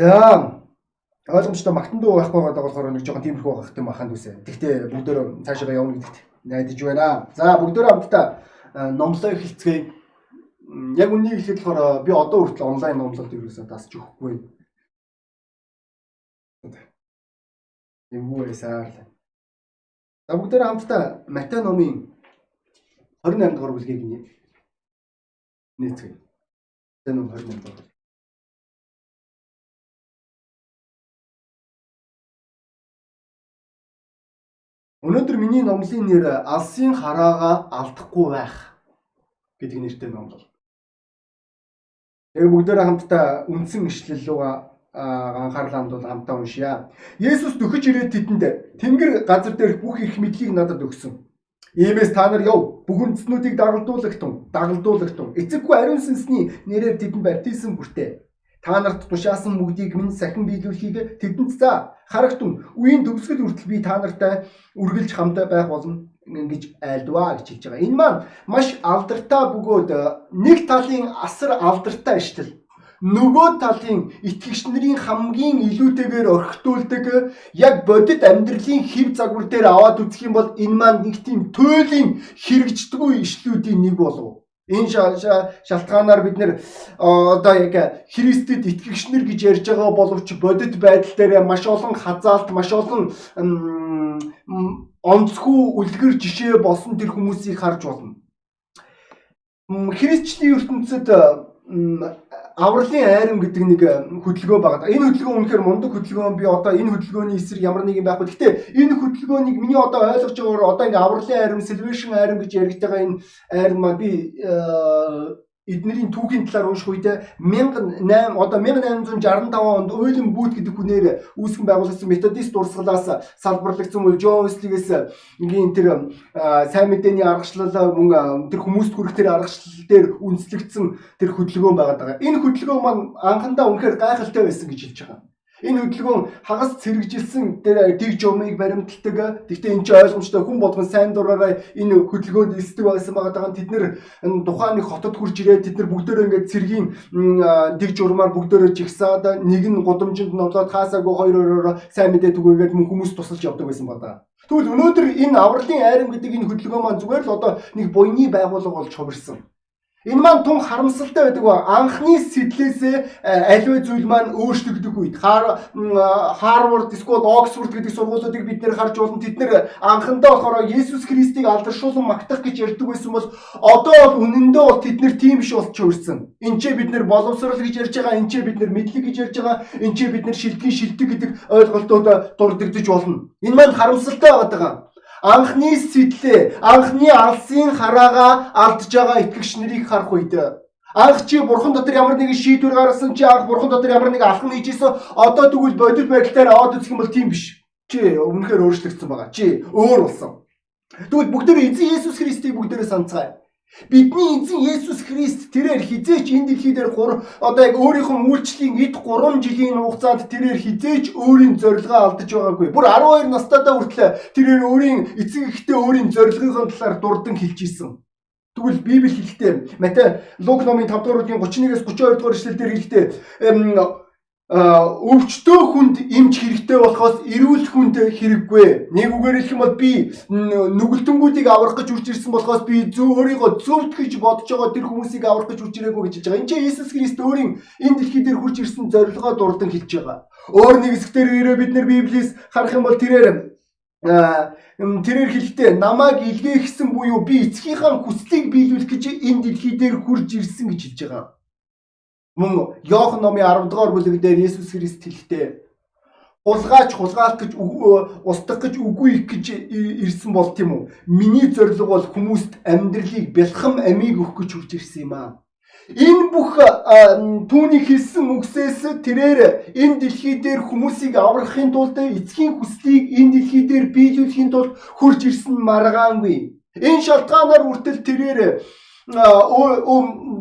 За ойлгомжтой магтан дуу байхгүй байгаа болохоор нэг жоохон тиймэрхүү байх юм аханд үсэ. Тэгтээ бүгдөө цаашаа явна гэдэгт найдаж байна. За бүгдөө хамтдаа номлоо эхэлцгээе. Яг үннийг хэлэхэд болохоор би одоо хүртэл онлайн номлолт ерөөсөө дасч өгөхгүй. Эвгүй сайрлаа. За бүгдөө хамтдаа Матай номын 28 дугаар бүлгийг нээцгээе. Ном 28 дугаар. Өнөөдөр миний номлын нэр алсын хараага алдахгүй байх гэдэг нэртэй номлол. Тэгээ бүгдээрээ хамтдаа үндсэн ишлэл рүү анхаарал хандуул хамтдаа уншия. Есүс нөхөж ирээд тэдэнд Тэнгэр газар дээрх бүх их мэдлийг надад өгсөн. Иймээс та нар яв бүх үндснүүдийг дагалдуулагтун, дагалдуулагтун. Эцэггүй ариун сүнсний нэрээр тэдэнд баптизм бүртээ. Та нарт тушаасан бүгдийг минь сахин биелүүлэхийг тэдэнд за харагтун үеийн төгсгөл хүртэл би та нартай үргэлж хамтаа байх болно гэж айлдваа гэж хэлж байгаа. Энэ маань маш алдартай бөгөөд нэг талын асар алдартай иштэл нөгөө талын итгэгч нарын хамгийн илүүтэйгээр орхитуулдаг яг бодит амьдралын хэв загвар дээр аваад үзэх юм бол энэ маань нэг тийм туйлын хэрэгждэггүй ишлүүдийн нэг болов. Энэ шалтгаанаар бид нэр одоо яг Христэд итгэгчнэр гэж ярьж байгаа боловч бодит байдал дээр маш олон хазаалт, маш олон онцгүй үлгэр жишээ болсон тэр хүмүүсийг харж болно. Христчлийн ертөнцид авралын айрам гэдэг нэг хөдөлгөөн байгаа. Энэ хөдөлгөөн үнэхээр мундаг хөдөлгөөн. Би одоо энэ хөдөлгөөний эсрэг ямар нэг юм байхгүй. Гэхдээ энэ хөдөлгөөнийг миний одоо ойлгож байгаагаар одоо ингээ авралын айрам, salvation айрам гэж байгаа энэ айрам маань би эднэрийн түүхийн талаар унших үедээ 1008 одоо 1865 онд Уильям Бут гэдэг хүнээр үүсгэн байгуулагдсан методист дурсгалаас салбарлагдсан үйл Джон Уэслигээс ингийн тэр сайн мэдээний аргачлал мөн тэр хүмүүст хүрэх тэр аргачлал дээр үндэслэгдсэн тэр хөдөлгөөн байгаа. Энэ хөдөлгөөн маань анхандаа үнэхээр гайхалтай байсан гэж хэлж байгаа. Энэ хөдөлгөөн хагас цэрэгжилсэн дэг жомыг баримталдаг. Гэхдээ энэ ч ойлгомжтой хүн болгон сайн дураараа энэ хөдөлгөөнд элсдэг байсан байгаа. Тэд нэр тухайн нэг хотод хурж ирээд тэд нар бүгдөө ингээд цэргийн дэг журмаар бүгдөө жигсаад нэг нь гудамжинд номлоод хаасаагүй хоёр өөрөөр сайн мэдээ түгээгээд мөн хүмүүс тусалж явдаг байсан байна. Тэгвэл өнөөдөр энэ авралын айрам гэдэг энэ хөдөлгөөн маань зүгээр л одоо нэг буйны байгууллага болж хувирсан. Энэ маань тун харамсалтай байдаг ба анхны сэтлээсээ э, аливаа зүйл маань өөрчлөгдөх үед Харвард эсвэл Оксфорд гэдэг сургуулиудыг бид нэр харж болно. Тэд нэр анхандаа болохоор Есүс Христийг алдаршуулсан магтах гэж ярьдаг байсан бол одоо бол үнэндээ бол тэд нэр тийм биш болч өөрсөн. Энд ч бид нэр боловсрал гэж ярьж байгаа, энд ч бид нэр мэдлэг гэж ярьж байгаа, энд ч бид нэр шилдгийн шилдэг гэдэг ойлголтууд дурддагдж болно. Энэ маань харамсалтай байгаа анхны сэтлээ, анхны алсын хараага алдж байгаа итгэгч нарыг харах үед анх чи бурхан дотор ямар нэгэн шийдвэр гаргасан чи анх бурхан дотор ямар нэг алхам хийжсэн одоо тэгвэл бодит байдлаар аваад үзэх юм бол тийм биш. Чи өмнөхөр өөрчлөгдсөн байгаа. Чи өөр болсон. Тэгвэл бүгдээр эзэн Есүс Христийг бүгдээрээ санацгаая. Бидний эзэн Есүс Христ тэрээр хизээч энэ дэлхий дээр одоо яг өөрийнхөө үйлчлэлийн эд 3 жилийн хугацаанд тэрээр хизээч өөрийн зорилгоо алдаж байгаагүй. Бүр 12 настайдаа хүртэл тэрээр өөрийн эцэг эхтэй өөрийн зорилгын талаар дурдан хэлж исэн. Тэгвэл Библи хэлэхдээ Матай Лук номын 5 дугаар бүлгийн 31-ээс 32 дугаар эшлэлдэр хэлэхдээ өвчтөө хүнд эмч хэрэгтэй болохоос эрүүл хүнд хэрэггүй. Нэг үгээр хэлэх юм бол би нүгэлтэнгүүдийг аврах гэж үрж ирсэн болохоос би зөв өөрийгөө зөвд гэж бодож байгаа тэр хүмүүсийг аврах гэж үрж ирээгүй гэж хэлж байгаа. Энд чинь Иесус Христ өөрийн энэ дэлхий дээр хурж ирсэн зорилгоо дурдан хэлж байгаа. Өөр нэг хэсгээр ирээ бид нэр Библиэс харах юм бол тэрээр тэрээр хэлэхдээ намайг илгээхсэн буюу би эцгийнхаа хүслийг биелүүлэх гэж энэ дэлхий дээр хурж ирсэн гэж хэлж байгаа. Мөн Иохан номын 10 дугаар бүлэг дээр Есүс Христ хэлэхдээ хулгаач хулгаалт гэж устгах гэж үгүй их гэж ирсэн бол тийм үү. Миний зорилго бол хүмүүст амьдралыг бэлхам амийг өгөх гэж хүрч ирсэн юм аа. Энэ бүх түүний хэлсэн үгсээс тэрээр энэ дэлхий дээр хүмүүсийг аврахын тулд эцгийн хүслийг энэ дэлхий дээр биелүүлэхийн тулд хурж ирсэн маргаангүй. Энэ шалтгаанаар үртэл тэрээр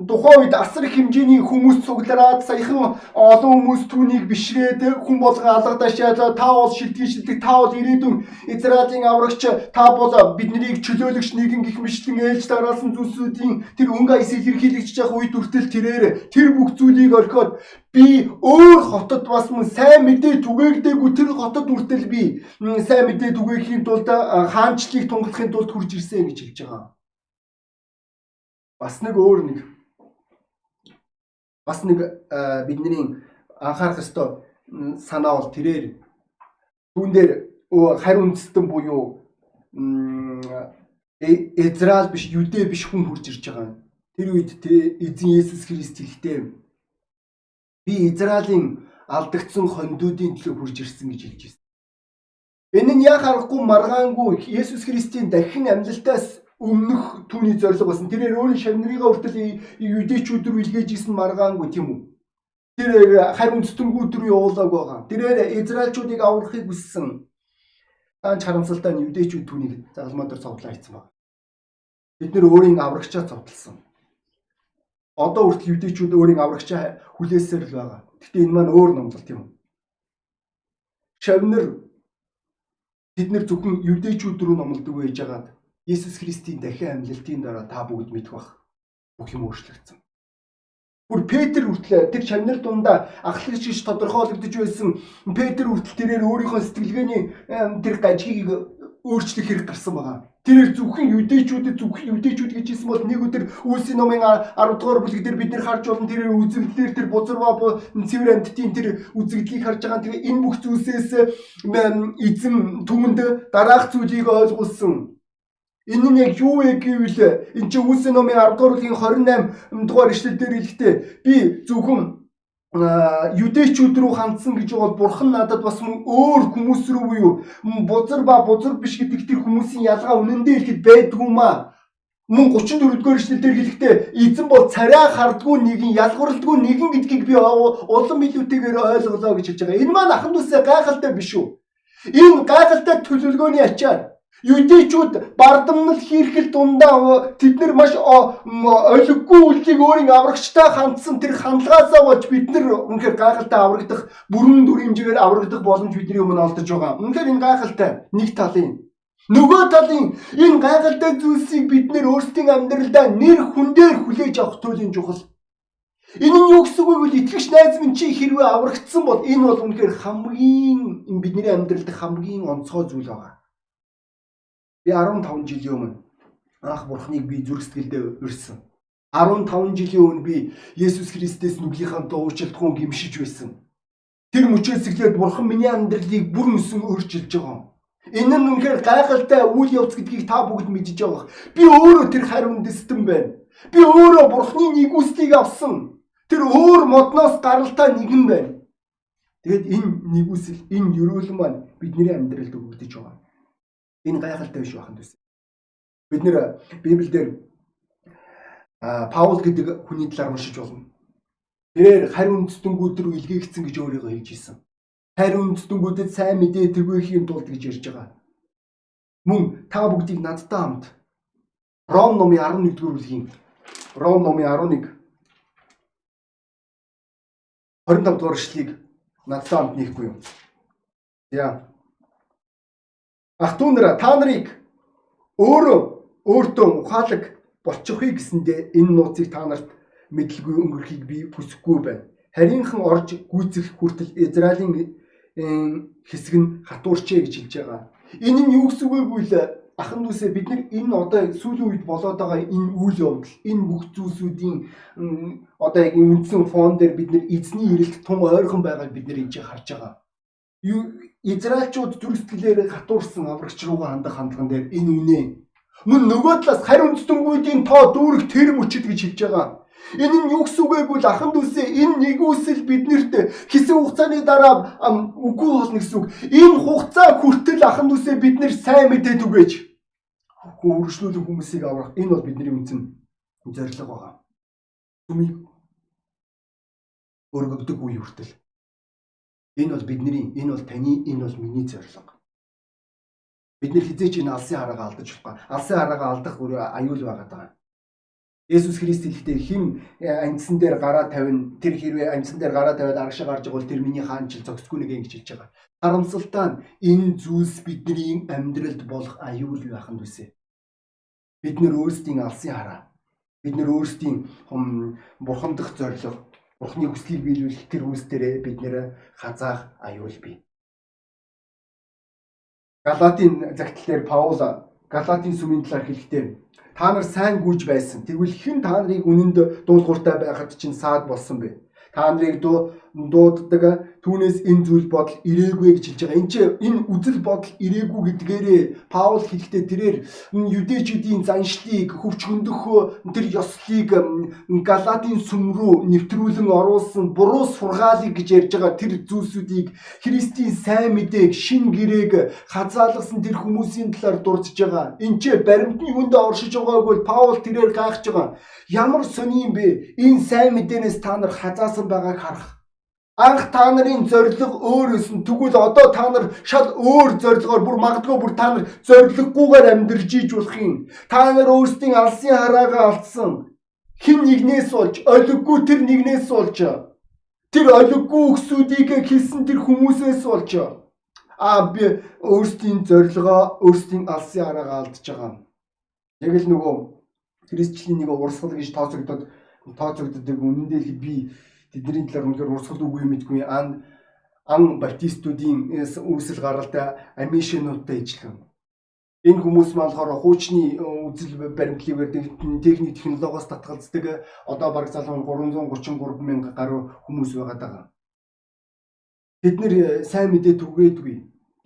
тухайн үед асар их хэмжээний хүмүүс цуглараад саяхан олон хүмүүс түүнийг бишрээд хүн болгон алгадашаад та бол шилдэг шилдэг та бол ирээдүйн Израилийн аврагч та бол биднийг чөлөөлөгч нэгэн гих мэтлэн ээлж дараалсан зүйлсүүдийн тэр өнгө аяс илэрхийлэгч явах үед хүртэл тэрээр тэр бүх зүйлийг орхиод би өөр хотод бас мөн сайн мэдээ түгээгдээгүй тэр хотод хүртэл би сайн мэдээ түгээхийн тулд хаанчлыг тунгалахын тулд хурж ирсэн гэж хэлж байгаа бас нэг өөр нэг бас нэг бидний анхаарах ёстой санаа бол тэрээр түүн дээр харь үндэстэн буюу э, Израиль биш Юдэ биш хүн хурж ирж байгаа. Тэр үед эзэн Есүс Христ хэлэхдээ би Израилийн алдагдсан хондуудын төлөө хурж ирсэн гэж хэлж байна. Энэ нь яг харахгүй маргаангүй Есүс Христийн дахин амьлалтаас өмнөх түүний зорилго болсон. Тэрээр өөрийн шавнырыгаа хүртэл юдэчүүд рүү илгээж исэн маргаангүй тийм үү? Тэр харин үндэстэнгүүд рүү явуулаг байгаа. Тэрээр Израильчуудыг аврахыг хүссэн. Таан харамсалтай нь юдэчүүд түүнийг загалмаа дээр цовдлаа хийсэн байна. Бид нэр өөрийн аврагчаа цовдлсон. Одоо хүртэл юдэчүүд өөрийн аврагчаа хүлээсээр л байгаа. Гэхдээ энэ маань өөр номлол тийм үү? Шавнар бид нэр зөвхөн юдэчүүд рүү номлодог байж байгаад Есүс Христийн дахин амьлалтын дараа та бүгд мэдэх бах. Бүх юм өөрчлөгдсөн. Бүр Петр хүртэл тэр чанар дундаа ахлагч гэж тодорхойлогдож байсан Петр хүртэл тэрээр өөрийнхөө сэтгэлгээний тэр гажгийг өөрчлөх хэрэг гарсан байгаа. Тэрээр зөвхөн юдэчүүдэд зөвхөн юдэчүүд гэж хэлсэн бол нэг өдөр Үлсийн номын 10 дугаар бүлэг дээр бид нэр харж болно тэрээр үзэгдлэр тэр бузарва цэвэр амьтдын тэр үзэгдлийг харж байгаа. Тэгээ энэ бүх зүйлсээс эзэн түмэнд дараах зүйлийг ойлгуулсан. Энэ нь яг юу вэ гэвэл энэ чинь Үлсийн номын 10 дугаар бүлгийн 28 дугаар ишлэл дээр хэлэхдээ би зөвхөн юдэчүүд рүү хандсан гэж бол бурхан надад бас өөр хүмүүс рүү буюу бузар ба бузар биш гэдэг тэр хүмүүсийн ялгаа үнэндээ хэлэхэд байдгүй маа мөн 34 дугаар ишлэлээр хэлэхдээ эзэн бол царай хардггүй нэгэн ялгуурлдгүй нэгэн гэдгийг би улам илүүтэйгээр ойлголоо гэж хэлж байгаа. Энэ маань ахын дүүсээ гайхалтай биш үү? Энэ гайхалтай төлөвлөгөөний ачаар Юдэчүүд бардамнал хийрхэл дундаа тэд нар маш олиггүй үлдийг өөрийн аврагчтай хандсан тэр хандлагаасаа болж бид нар үнэхээр гайхалтай аврагдах бүрэн дүр хэмжээгээр аврагдах боломж бидний өмнө олдож байгаа. Үнэхээр энэ гайхалтай нэг талын Нөгөө талын энэ гайхалтай зүйлсийг бид нэр өөрсдийн амьдралдаа нэр хүн дээр хүлээж авах туйлын чухал. Энэ нь юу гэсэн үг вэ? Итгэгч найз минь чи хэрвээ аврагдсан бол энэ бол үнэхээр хамгийн бидний амьдралд хамгийн онцгой зүйл байгаа. Би 15 жилийн өмнө анх бурхныг би зүрх сэтгэлдээ урьсан. 15 жилийн өмнө би Есүс Христэс нүглийнхаа дуурчилтгуун гимшиж байсан. Тэр мөчөөсөглөөд бурхан миний амьдралыг бүр мөсөн өөрчилж байгаа. Энэ нь үнэхээр гайхалтай үйл явц гэдгийг та бүгд мэдж байгаа. Би өөрөө тэр хариун дэстэн байна. Би өөрөө бурхны нэгүслийг авсан. Тэр өөр модноос гаралтай нэгэн байна. Тэгэд энэ нэгүсэл, энэ ерөөлөн маань бидний амьдралд өгөгдөж байгаа. Энэ гайхалтай биш байхын төс. Бид нэр Библиэлд Паул гэдэг хүний талаар уншиж болно. Тэрээр харь үндэстэнгүүд рүү илгээгдсэн гэж өөрийгөө хэлж ирсэн. Харь үндэстэнгүүдэд сайн мэдээ тэргүүхийн тулд гэж ярьж байгаа. Мөн та бүгдийг надтай хамт Ром номын 11-р бүлгийн Ром номын 11 25 дугаар эшлэгийг надтай хамт нэхгүй юу? Яа. Ах トゥ нараа та нарыг өөрөө өөртөө ухаалаг болчихъя гэсэндээ энэ нууцыг та нарт мэдлгүй өнгөрөхийг би хүсэхгүй байна. Харийнхан орж гүйцэх хүртэл Израилийн хэсэг нь хатуурчээ гэж хэлж байгаа. Энэ нь юу гэсэн үг вэ гэвэл ахан дүүсээ бид нар энэ одоо сүүлийн үед болоод байгаа энэ үйл явдал энэ бүх зүйлсүүдийн одоо яг үндсэн фон дээр бид нар эзний ирэлт тун ойрхон байгааг бид нар энэ харж байгаа. Израильчууд зүрхсэтгэлээр хатуурсан аврагч руугаа хандах хандлаган дээр энэ үнэ. Мөн нөгөө талаас харь үндэстэнгүүдийн тоо дүүрэг тэр мөчд гэж хэлж байгаа. Энэ нь юу гэсэн үг вэ гэвэл ахан дүүсээ энэ нэгүсэл биднэрт хэсэг хугацааны дараа үгүй болно гэсэн үг. Энэ хугацаа хүртэл ахан дүүсээ бид нэр сайн мэдээ түгээж хөргөжлүүлэн хүмүүсийг аврах энэ бол бидний үндсэн зорилго байгаа. Түмийг өргөдөг үе хүртэл Энэ бол бидний, энэ бол таны, энэ бол миний зорилго. Бид нэр хизээч энэ алсын хараагаа алдаж болохгүй. Алсын хараагаа алдах өөр аюул байгаа даа. Есүс Христ хэлэхдээ хэн амьдсан дээр гараа тавина тэр хэрвээ амьдсан дээр гараа тавиад аргашаа гарч байгаа бол тэр миний хаанчил зогсгүй нэг ингэж хэлж байгаа. Харамсалтай нь энэ зүйлс бидний амьдралд болох аюул байх нь үсэ. Бид нөр өөрсдийн алсын хараа. Бид нөр өөрсдийн бурхан дахь зориг, бурханы хүслийг биелүүлэх тэр үйлс дээрээ бид нэр хазаах аюул бий. Галатийн загтал дээр Паул Галатийн сүмийн талаар хэлэхдээ Та нар сайн гүйж байсан. Тэгвэл хэн та нарыг үнэнд дуулууртай байхад чинь саад болсон бэ? Та нарыг дууддаг түүнээс энэ зүйл бодол ирээгүй гэж хэлж байгаа. Энд чинь энэ үзэл бодол ирээгүй гэдгээрээ Паул хэлэхдээ тэрээр юдэчүүдийн заншлыг хөвч хөндөх тэр ёслыг Галатийн сүм рүү нэвтрүүлэн оруулсан буруу сургаалыг гэж ярьж байгаа тэр зүйлсүүдийг Христийн сайн мэдээг шин гэрээг хазаалгасан тэр хүмүүсийн талаар дурдж байгаа. Энд чинь баримтны хүнд оршиж байгааг бол Паул тэрээр гайхаж байгаа. Ямар сони юм бэ? Энэ сайн мэдээнээс та нар хазаасан байгааг харах Анх та нарын зориг өөр өсөн. Тэгвэл одоо та нар шал өөр зоригоор бүр магадгүй бүр та нар зориггүйгээр амьдарч иж болох юм. Та нар өөрсдийн алсын хараагаа алдсан. Хин нэгнээс болж, олиггүй тэр нэгнээс болж. Тэр олиггүй өксүүдийг хэлсэн тэр хүмүүсээс болж. А би өөрсдийн зорилгоо, өөрсдийн алсын хараагаа алдж байгаа. Яг л нөгөө христчлийн нэг урсгал гэж тооцогдоод тооцогддог. Үнэн дээр би тэдний талаар үнэхээр урсгал үгүй мэдгүй ан ан баптистуудын үүсэл гаралтай амишинуудтай ижилхэн. Энэ хүмүүс болохоор хуучны үзэл баримтлалыг техник технологиос татгалздаг одоо бараг залуу 333 мянга гаруй хүмүүс байгаа. Тэд нэр сайн мэдээ түгээдгүй.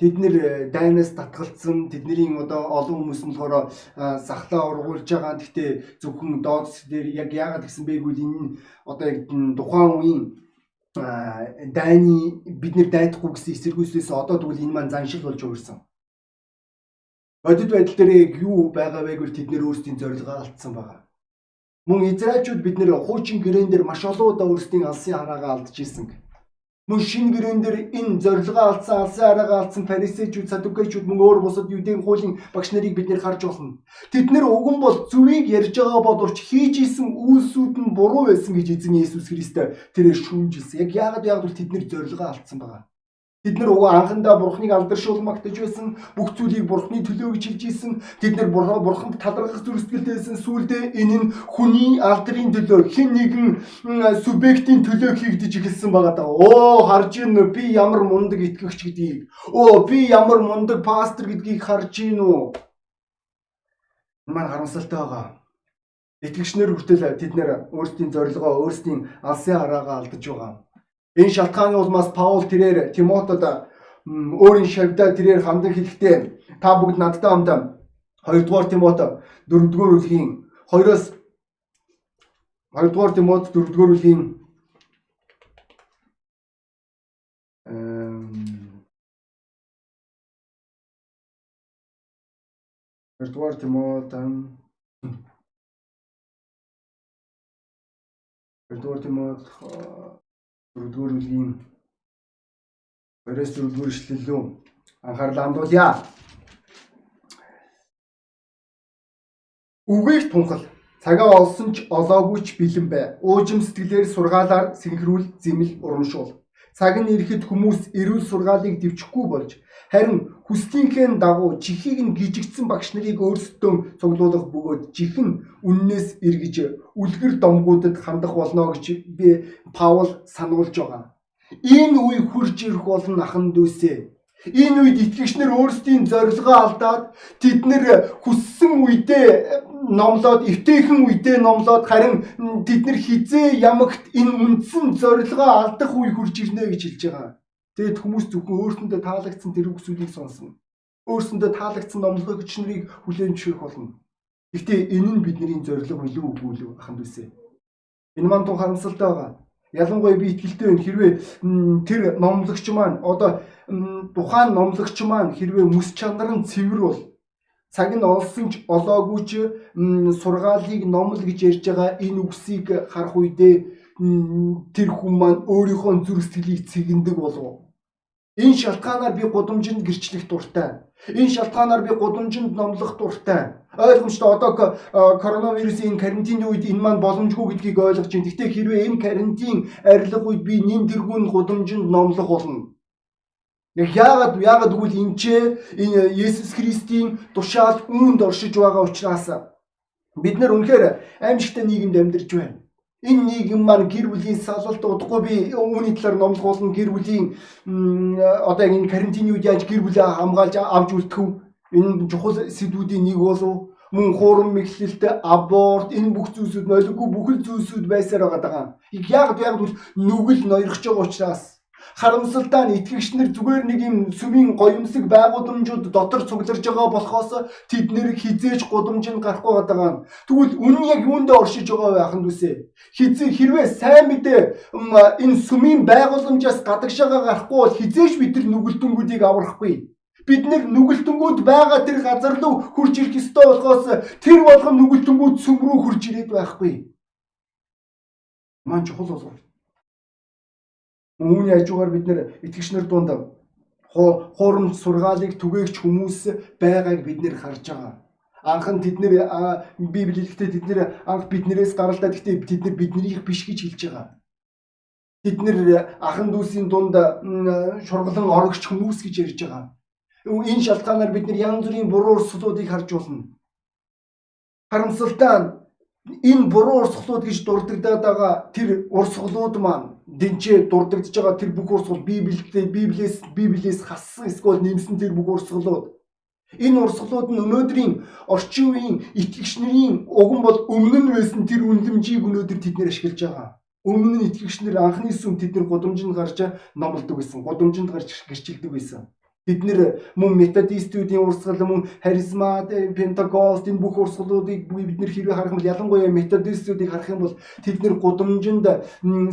Тэд нэр дайнаас татгалцсан тэдний одоо олон хүмүүс нь болохоор сахлаа ургуулж байгаа. Гэхдээ зөвхөн дооц дээр яг яагаад гэсэн бэ гэвэл энэ одоо яг тухайн үеийн дайны бид нэр дайдахгүй гэсэн эсэргүүцлээс одоо тэгвэл энэ маань заншил болж өөрсөн. Бодит байдал дээр юу байгаа вэ гэвэл тэд нэр өөрсдийн зорилгоо алдсан байгаа. Мөн Израильчууд бид нэр хуучин гэрээн дээр маш олон удаа өөрсдийн алсын хараагаа алдж исэн. Мөн шинэ гэрэн дээр энэ зорилгоо алдсан, алсын араагаа алдсан фарисеучуд, садукеичуд мөн өөр бусад юудын хуулийн багш нарыг бид нэр харж болно. Тэд нэр уган бол зүвийг ярьж байгаа боловч хийж исэн үйлсүүд нь буруу байсан гэж эзэн Есүс Христос тэрээр шүүмжилсэн. Яг яагаад яагаад тэд нэр зорилгоо алдсан байгаа. Бид нар уг анхандаа бурхныг алдаршуулмагтаж байсан, бүх зүйлийг бурхны төлөө гэж хэлж исэн. Бид нар бурханд талархах зүрстгэлтэйсэн сүулдэ энэ нь хүний алдрын төлөө хэн нэгэн субъектийн төлөө хийгдэж эхэлсэн байгаа даа. Оо харж ийн би ямар мундаг итгэгч гэдгийг. Оо би ямар мундаг пастор гэдгийг харж ийн үү? Маань харамсалтай байгаа. Итгэгчнэр хүртэл тэд нэр өөрсдийн зорилгоо, өөрсдийн алсын хараагаа алдаж байгаа. Энэ шалтгааны улмаас Паул тэрээр Тимотод өөрийн шавьдаа тэрээр хандан хэлэхдээ та бүгд надтай хамт 2 дугаар Тимото 4 дугаар бүлгийн 2-оос 2 дугаар Тимот 4 дугаар бүлгийн Хоёрдугаар Тимот Хоёрдугаар Тимот дөрөвдүгээр бүлгийн 2-4 дугаар ишлэл рүү анхаарлаа хандуулъя. Үгээс тунхал цагаа олсон ч олоогүй ч бэлэн бай. Уужим сэтгэлээр сургаалаар синхрүүл зэмэл урамшуул. Цаг нь ирэхэд хүмүүс эрүүл сургаалыг дэвчихгүй болж харин хүслийнхээ дагуу чихийг нь гижигдсэн багш нарыг өөрсдөө цуглуулах бөгөөд чих нь үннээс эргэж үлгэр домгуудад хандах болно гэж би Паул сануулж байгаа. Энэ үе хурж ирэх болно ахан дүүсээ. Энэ үед итгэгчнэр өөрсдийн зорилгоо алдаад тэд нэр хүссэн үедээ номлоод эвтэйхэн үедээ номлоод харин тэд нар хизээ ямагт энэ үндсэн зорилгоо алдах үе хурж ирнэ гэж хэлж байгаа. Тэгэд хүмүүс зөвхөн өөрсөндөө таалагдсан тэр үгсүүдийг сонсно. Өөрсөндөө таалагдсан номлогоо нарыг хүлээн зөвшөөрөх болно. Гэхдээ энэ нь бидний зорилго билүү үгүй л аханд үсэ. Энэ манд тун харамсалтай байгаа. Ялангуяа би итгэлтэй байна. Хэрвээ тэр номлогч маань одоо тухайн номлогч маань хэрвээ мэс чанар нь цэвэр бол цаг нь олсон ч олоогүй ч сургаалыг номл гэж ярьж байгаа энэ үгсийг харах үедээ тэр хүн маань өөрийнхөө зүрх сэтгэлийг цэгэндэг болов. Энэ шалтгаанаар би гудамжинд гэрчлэх дуртай. Энэ шалтгаанаар би гудамжинд номлох дуртай. Ойлгомжтой одоо коронавирусын карантины үед энэ маань боломжгүй гэдгийг ойлгож байна. Гэхдээ хэрвээ энэ карантин арилга үед би нин тэргүүн гудамжинд номлох болно. Яг яагаад яагаад гэвэл энэ ч энэ Есүс Христийн тушаал үүнд оршиж байгаа учраас бид нар үнэхээр аимшигтай нийгэмд амьдарч байна. Энэ нийгэм маань гэр бүлийн салалт удахгүй би үүний талаар номлох болно гэр бүлийн одоо энэ карантины үед яаж гэр бүлээ хамгаалж авч үлдэх вэ? Энэ чухал сэдвүүдийн нэг болов мөн хуурам мэхлэлт аборт энэ бүх зүйлсүүд нойлгүй бүхэл зүйлсүүд байсаар байгаа. Яг яг бол нүгэл ноёрхож байгаа учраас харамсалтай нь итгэгч нар зүгээр нэг юм сүмийн гоёмсог байгууламжууд дотор цугларж байгаа болохоос тэд нэр хизээж гудамжинд гарахгүй байгаа. Тэгвэл үнэн яг юунд оршиж байгаа байх нь үсэ. Хизээ хэрвээ сайн мэдээ энэ сүмийн байгууламжаас гадагшаага гарахгүй бол хизээж бид нар нүгэлтэнгүүдийг аврахгүй. Бид нэг нүгэлтэнгүүд байгаа тэр газар руу хурж ирэх ёстой болохоос тэр болгон нүгэлтэнгүүд сүм рүү хурж ирээд байхгүй. Маань чухал болов. Үүний хажуугаар бид нэр итгэгчнэр дунд хуурамч сургаалыг түгээгч хүмүүс байгааг бид нэр харж байгаа. Анхан тэд нэр Библи хэлэхдээ тэд нэр анх биднээс гаралдаа гэхдээ тэд нэр биднийх биш гэж хэлж байгаа. Тэд нэр ахан дүүсийн дунд шургалан орогч хүмүүс гэж ярьж байгаа. Энэ шалтгаанаар бид нар янз бүрийн буруу урсгалуудыг харж болно. Харамсалтай энэ буруу урсгалууд гэж дурддагдаад байгаа тэр урсгалууд маань дэнчээ дурддагдж байгаа тэр бүх урсгал Библиэд Библиэс Библиэс хассан эсвэл нэмсэн тэр бүх урсгалууд энэ урсгалууд нь өнөөдрийн орчин үеийн итгэгч нарын уган бол өмнө нь байсан тэр үнлэмжийг өнөөдөр тэд нэр ашиглаж байгаа. Өмнө нь итгэгч нар анхны сүм тэд нар гудамжинд гарч номлодог байсан. Гудамжинд гарч гэрчилдэг байсан. Бид нэр мөн методистүүдийн урсгал мөн харизмат, пентакост энэ бүх урсгалуудыг бид нэр хэрвээ харах юм бол ялангуяа методистүүдийг харах юм бол тэд нэр гудамжинд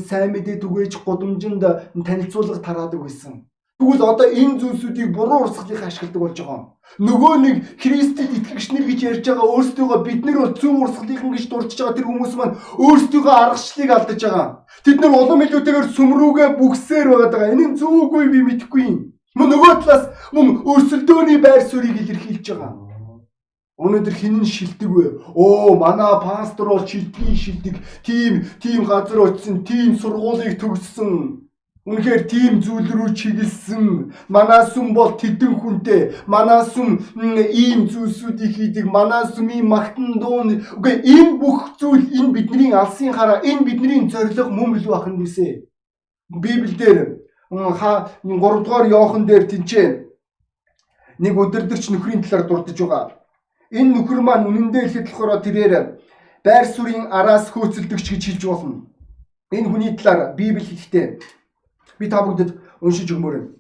сайн мэдээ түгээж гудамжинд танилцуулга тараадаг байсан. Тэгвэл одоо энэ зүйлсүүдийг буруу урсгалыг ашигладаг болж байгаа. Нөгөө нэг Христэд итгэгч нар гэж ярьж байгаа өөрсдөө бид нар бол зөв урсгалынхан гэж дурдж байгаа тэр хүмүүс маань өөрсдийнхөө аргачлалыг алдаж байгаа. Тэд нар улам илүүтэйгээр сүмрүүгээ бүгсээр байгаа. Энэ зөв үгүй би мэдэхгүй юм. Мөн нөгөө талаас мөн өрсөлдөөний байр суурийг илэрхийлж байгаа. Өнөөдөр хинэн шилдэг вэ? Оо, манай пастор бол шилдгийн шилдэг. Тим, тим газар очисон, тим сургуулийг төгссөн. Үнэхээр тийм зүйл рүү чиглэсэн. Манай сүм бол тэдэн хүнтэй. Манай сүм ийм зүйлсүүдийг хийдэг. Манай сүмийн магтан дуун. Үгүй энэ бүх зүйл энэ бидний алсын хараа, энэ бидний зориг мөн билүү ахын нүсэ. Библиэлд 3 дугаар Иохан дээр тэнцээ нэг өдөрдөгч нөхрийн талаар дурдж байгаа. Энэ нөхөр маань үнэндээ хэлэхэд болохоор тэрээр байр суурийн араас хөөцөлдөгч гэж хэлж болно. Энэ хүний талаар Библи хэлэхдээ би та бүгдэд уншиж өгмөр.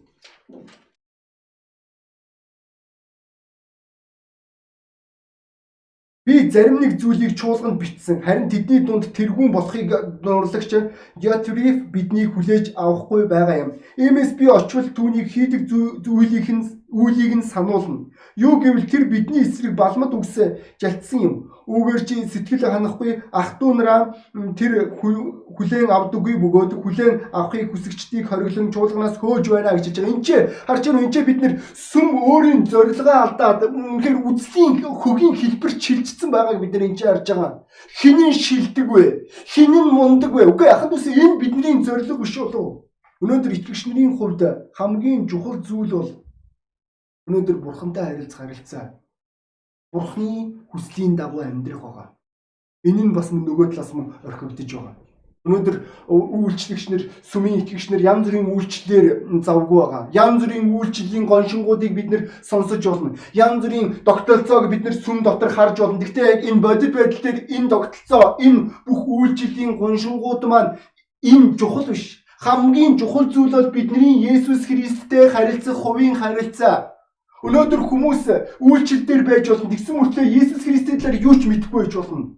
Би зарим нэг зүйлийг чуулганд бичсэн. Харин тэдний дунд тэргүүн болохыг нурлагч Ятриф биднийг хүлээж авахгүй байгаа юм. Иймээс би очвол түүнийг хийдэг зүйлийнх нь үйлийг нь сануулна. Юу гэвэл тэр бидний эсрэг балмад үгс жалтсан юм. Үүгээр чи сэтгэл ханахгүй ах トゥ нараа тэр хүлээн авдаггүй бөгөөд хүлээн авахыг хүсэгчдийг хориглон чуулганаас хөөж байна гэж байгаа. Энд чи харж байна энэ бид нэр сүм өөрийн зорилгоо алдаад үнэхээр үслийн хөгийн хэлбэр чилжсэн байгааг бид нар энэ чи харж байгаа. Хинэн шилдэг вэ? Хинэн мундаг вэ? Үгүй яхад үс энэ бидний зорилго биш болов. Өнөөдөр итгэгч нарын хувьд хамгийн чухал зүйл бол өнөөдөр бурхантай харилцах харилцаа Бурхны хүслийн дагуу амьдрах байгаа. Энэ нь бас нөгөө талаас мөн орхигдож байгаа. Өнөөдөр үйлчлэгчнэр, сүмийн итгэгчнэр янз бүрийн үйлчлэлээр завгүй байгаа. Янз бүрийн үйлчлэлийн гоншингуудыг бид нэр сонсож болно. Янз бүрийн тогтолцоог бид нэр сүм дотор харж болно. Гэхдээ яг энэ бодит байдал дээр энэ тогтолцоо, энэ бүх үйлчлэлийн гоншингууд маань энэ чухал биш. Хамгийн чухал зүйл бол бидний Есүс Христтэй харилцах хувийн харилцаа. Өнөөдөр хүмүүс үйлчлэл дээр байж болно. Тэгсэн мөртлөө Иесус Христийн талаар юу ч мэдэхгүй байж болно.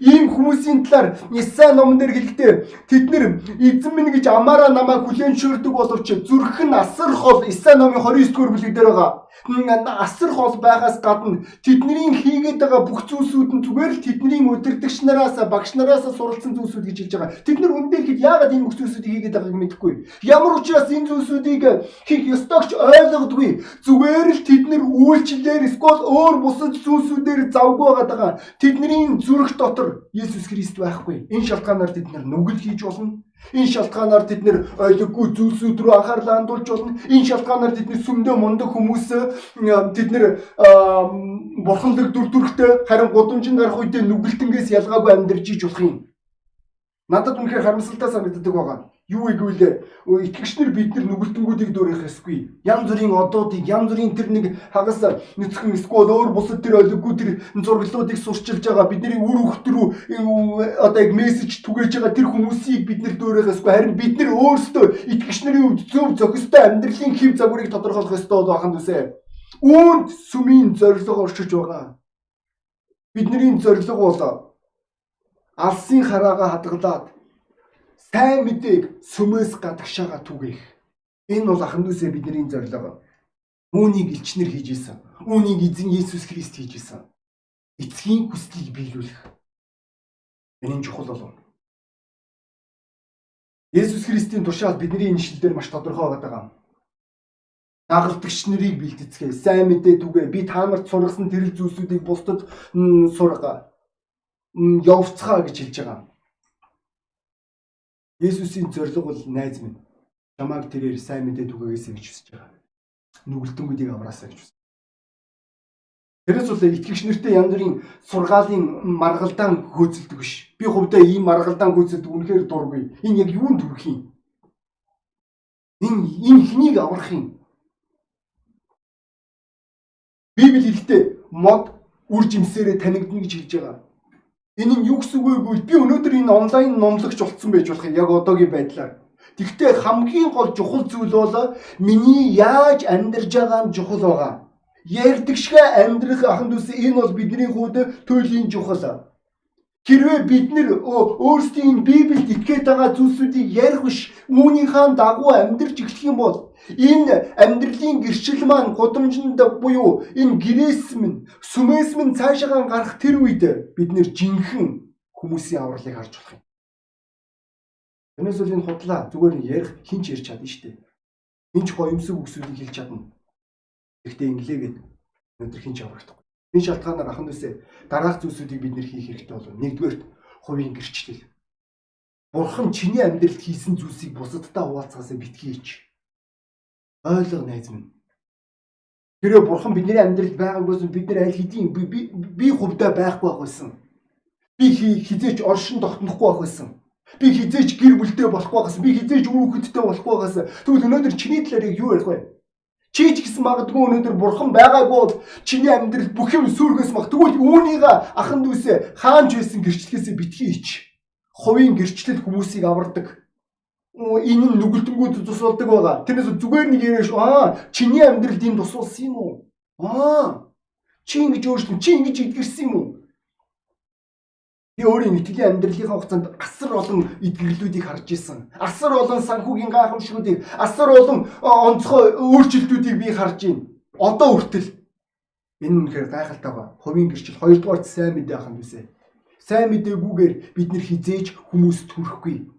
Ийм хүмүүсийн талаар Исаи номон дээр хэлэхдээ тэд нэр эзэн минь гэж амаараа намайг хүлээн шүрдэг боловч зүрх нь асар хол Исаи номын 29 дугаар бүлэг дээр байгаа. Асар хол байгаас гадна тэдний хийгээд байгаа бүх зүйлсүүд нь зүгээр л тэдний удирдагч нараас багш нараас суралцсан зүйлсүүд гэж хэлж байгаа. Тэд нар үндэ ихэд яагаад энэ бүх зүйлсүүдийг хийгээд байгааг мэдэхгүй. Ямар учраас энэ зүйлсүүдийг хийх ёстойгч ойлгодгүй. Зүгээр л тэд нар үйлчлэлээр эсвэл өөр бусад зүйлсүүдээр завгүй байгаа. Тэдний зүрх дотор Есүс Христ байхгүй. Энэ шалтгаанаар тэд нар нүгэл хийж болно Энэ шалтгаанаар тэд нэр ойлгохгүй зүйлсүүд рүү анхаарлаа хандуулж болно. Энэ шалтгаанаар тэдний сүмдөө мундаг хүмүүс тэд нэр бурханлаг дүр төрхтэй харин гудамжинд гарах үедээ нүгэлтэнгээс ялгаагүй амьдарч иж болох юм. Надад үнэхээр харамсалтай санагддаг байгаа. Юу игвэл итгэгчнэр бид нар нүгэлтэнгүүдийг дөөрөх эсгүй. Янз бүрийн одуудыг, янз бүрийн тэр нэг хагас нүцгэн эсвэл өөр бусад тэр олиггүй тэр зураглуудыг сурчилж байгаа бидний үр хөвт рүү одоо яг мессеж түгээж байгаа тэр хүмүүсийг бид нар дөөрөх эсгүй. Харин бид нар өөрсдөө итгэгчнэрийн хувьд зөв зохистой амьдралын хэв загварыг тодорхойлох ёстой байханд үсэ. Үүнд сүмийн зорилго оршиж байгаа. Бидний зорилго бол алсын хараагаа хадгалаад сайн мэдээг сүмээс гадагшаага түгээх. Энэ бол ахын дүүсээ бидний зорилго. Үүнийг элчнэр хийж исэн. Үүнийг эзэн Есүс Христ хийж исэн. Эцгийн хүслийг биелүүлэх. Энэ чухал болов. Есүс Христийн тушаал бидний энэ шилдээр маш тодорхой байгаа юм. Дагалдагч нарыг бэлтгэцгээ, сайн мэдээ түгээ, би та нарт сургасан тэрэл зүйлсүүдийг бусдад сурга явцгаа гэж хэлж байгаа. Есүсийн зорилго бол найз минь. Чамааг тэрээр сайн мэдээ түгээгээсэй гэж хүсэж байгаа. Нүгэлтэнгүүдийг авраасаа гэж хүсэж. Тэрээс бол итгэгч нартай янз бүрийн сургаалын маргалдаан хөөцөлдөг биш. Би хувьдаа ийм маргалдаан хөөцөлдөг үнэхээр дургүй. Энэ яг юунд төрөх юм? Энэ энэ хнийг аврах юм? Библи хэлэхдээ мод үр жимсээрээ танигдна гэж хэлж байгаа. Энэ нь юу гэсэн үг вэ би өнөөдөр энэ онлайн номлогч болцсон байж болох юм яг одоогийн байдлаар. Тэгвэл хамгийн гол чухал зүйл бол миний яаж амьдарж байгаа нь чухал байгаа. Ярддаг шиг амьдрах ахын дүүс энэ бол бидний хувьд туйлын чухал. Хэрвээ бид нэр өөрсдийн Библиэд итгээд байгаа зүйлсүүдийг ярих биш, үүнийхээ дагуу амьдрч эхлэх юм бол Энэ амьдралын гэрчил маань гудамжинд буюу энэ гэрээс минь сүмээс минь цаашаа гарах тэр үед бид нэр жинхэнэ хүмүүсийн авралыг харж болох юм. Тэрнээс бол энэ худлаа зүгээр нь ярих хинч ярьж чадна шүү дээ. Хинч гоёмсог үгсүүдийг хэлж чадна. Гэхдээ инглээгээд өнөөдөр хинч аврахдаггүй. Энэ шалтгаанаар ахын дүүсээ дараах зүйлсүүдийг бид нэр хийх хэрэгтэй болов. Нэгдүгээр хувийн гэрчлэл. Бурхан чиний амьдралд хийсэн зүйлсийг бусадтай хуваалцахаас битгий ич Ойлго найз минь. Тэрөө бурхан бидний амьдралд байгаагүйсэн бид нар аль хэдийн би би хувьдаа байхгүй байх байсан. Би хизээч оршин тогтнохгүй байх байсан. Би хизээч гэр бүлтэй болохгүй байгаас би хизээч үр хөвгттэй болохгүй байгаас тэгвэл өнөөдөр чиний талаар юу ярих вэ? Чи ч гэсэн магадгүй өнөөдөр бурхан байгаагүй бол чиний амьдрал бүх юм сүргээс мах. Тэгвэл үүнийг ахан дүүсээ хаанч байсан гэрчлэхээсээ битгий ич. Хувийн гэрчлэл хүмүүсийг авардаг энэ нь нүгэлтэнгүүд тусалдаг байгаа. Тэрнээс зүгээр нэг яриаш аа чиний амьдралд энэ тусалсан юм уу? Аа чи ингэж өөрчлөн чи ингэж эдгэрсэн юм уу? Би өөрийн итгэлийн амьдралынхаа хугацаанд асар олон эдгэрлүүдийг харж исэн. Асар олон санхүүгийн гайхамшгуудыг, асар олон онцгой өөрчлөлтүүдийг би харж байна. Одоо хүртэл энэ үнэхээр гайхалтай ба. Хувийн гэрчил хоёрдугаар сайн мэдээ ахын үсэ. Сайн мэдээгүйгээр бид нар хизээж хүмүүст хүрэхгүй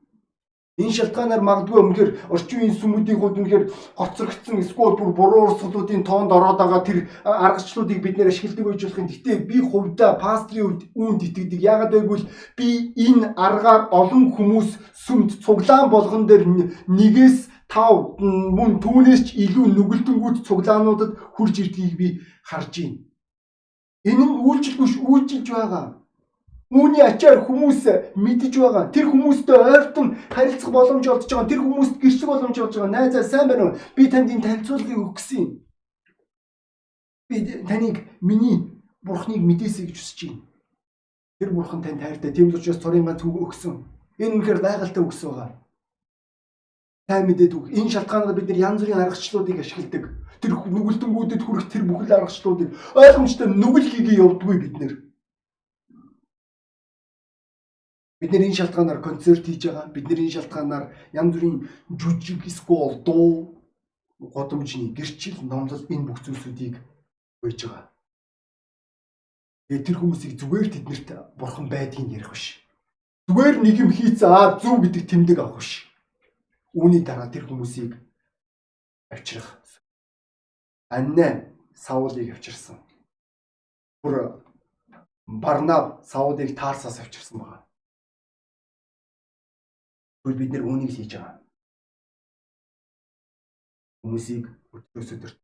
Энэ шалтгаанаар магадгүй өмнөхөр орчин үеийн сүмүүдийн хувьд үнэхээр гоцрогдсон эсвэл бүр буруу урсгалуудын тоонд ороод байгаа тэр аргачлалуудыг бид нэр ашигладаг байж болох юм. Гэхдээ би хувьдаа пастрийн үед үүнд итгэдэг. Яагаад гэвэл би энэ аргаар олон хүмүүс сүмд цуглаан болгон дээр нэгээс тав мөн түүнээс ч илүү нүгэлтэнгүүд цуглаануудад хурж ирдгийг би харж байна. Энэ нь үйлчлэгүйш үйлчилж байгаа. Үүний ачаар хүмүүс мэдж байгаа. Тэр хүмүүстэй ойртон харилцах боломж олдож байгаа. Тэр хүмүүст гэрчлэх боломж олж байгаа. Найзаа сайн байна уу? Би танд энэ танилцуулгыг өгсөн юм. Би таныг миний бурхныг мэдээсэй гэж хүсэж байна. Тэр бурхан танд хайртай. Тийм л учраас цорын ганц үг өгсөн. Энэ үнэхээр байгальтай өгсөн байгаа. Сайн мэдээд үг. Энэ шалтгаанаар бид нар янз бүрийн аргачлалуудыг ашигладаг. Тэр нүгэлтэнгүүдэд хүрэх тэр бүхэл аргачлалуудыг ойлгомжтой нүгэл хийгээ явдггүй бид нэр Бид нэр энэ шалтгаанаар концерт хийж байгаа. Бид нэр энэ шалтгаанаар янз бүрийн жүжиг, скол, дуу годомжны гэрчил номлол энэ бүх зүйлсүүдийг үйж байгаа. Тэгээ тэр хүмүүсийг зүгээр тэднэрт бурхан байдгийг ярих биш. Зүгээр нэг юм хийцээ аа зөв гэдэг тэмдэг авах биш. Үүний дараа тэр хүмүүсийг авчрах. Анна Саулыг авчирсан. Бүр Барнав Саулыг Тарсаас авчирсан байна. Тэгвэл бид нэр үүнийг хийж байгаа. Хүмүүсийг өдрөөс өдөрт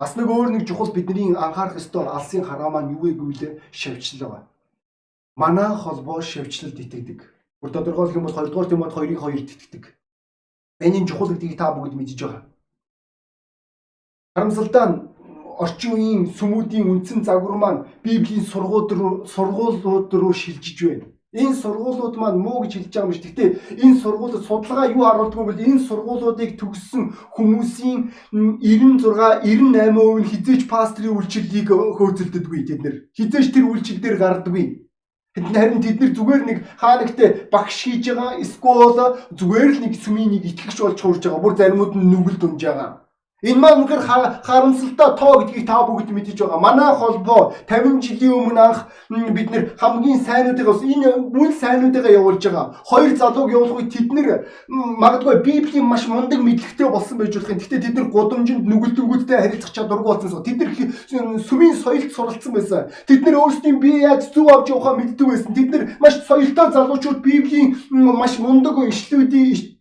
Бас нэг өөр нэг чухал бидний анхаарах ёстой алсын хараа маань юу вэ гэвэл шавьчлал байна. Манай холбоо шавьчлалд итгэдэг. Бүр тодорхойлох юм бол 2 дугаар Тимот 2-ыг 2-д итгэдэг. Энэ чухал гэдгийг та бүгд мэдж байгаа. Харамсалтай нь орчин үеийн сүмүүдийн үндсэн загвар маань Библийн сургууль руу сургуулиуд руу шилжиж байна. Энэ сургуулиуд маань муу гэж хэлж байгаа юм биш. Гэхдээ энэ сургуулиуд судалгаа юу харуулдаг вэ энэ сургуулиудыг төгссөн хүмүүсийн 96 98% нь хизээч пастрийн үйлчлэлийг хөөцөлддөггүй тэд нэр. Хизээч тэр үйлчлэл дээр гардаггүй. Харин тэд нар зүгээр нэг хаанагтай багш хийж байгаа эсвэл зүгээр л нэг сүмийн нэг итгэгч болж хуурж байгаа. Бүр заримуд нь нүгэл дүнж байгаа. Энэ маань үнэхээр харамсалтай тоо гэдгийг та бүгд мэдэж байгаа. Манай холбоо 50 жилийн өмнө анх бид нэр хамгийн сайнуудыг бас энэ үл сайнуудыгаа явуулж байгаа. Хоёр залууг явуулах үед тэд нэр магадгүй Библийн маш мундаг мэдлэгтэй болсон байж болох юм. Гэхдээ тэд нар гудамжинд нүгэлтэнгүүдтэй харилцах чадваргүй болсон. Тэд нар сүмийн соёлд суралцсан байсан. Тэд нар өөрсдийн бие яаж зөв авч явахаа мэддэг байсан. Тэд нар маш соёлтой залуучууд Библийн маш мундаг ишлүүдийн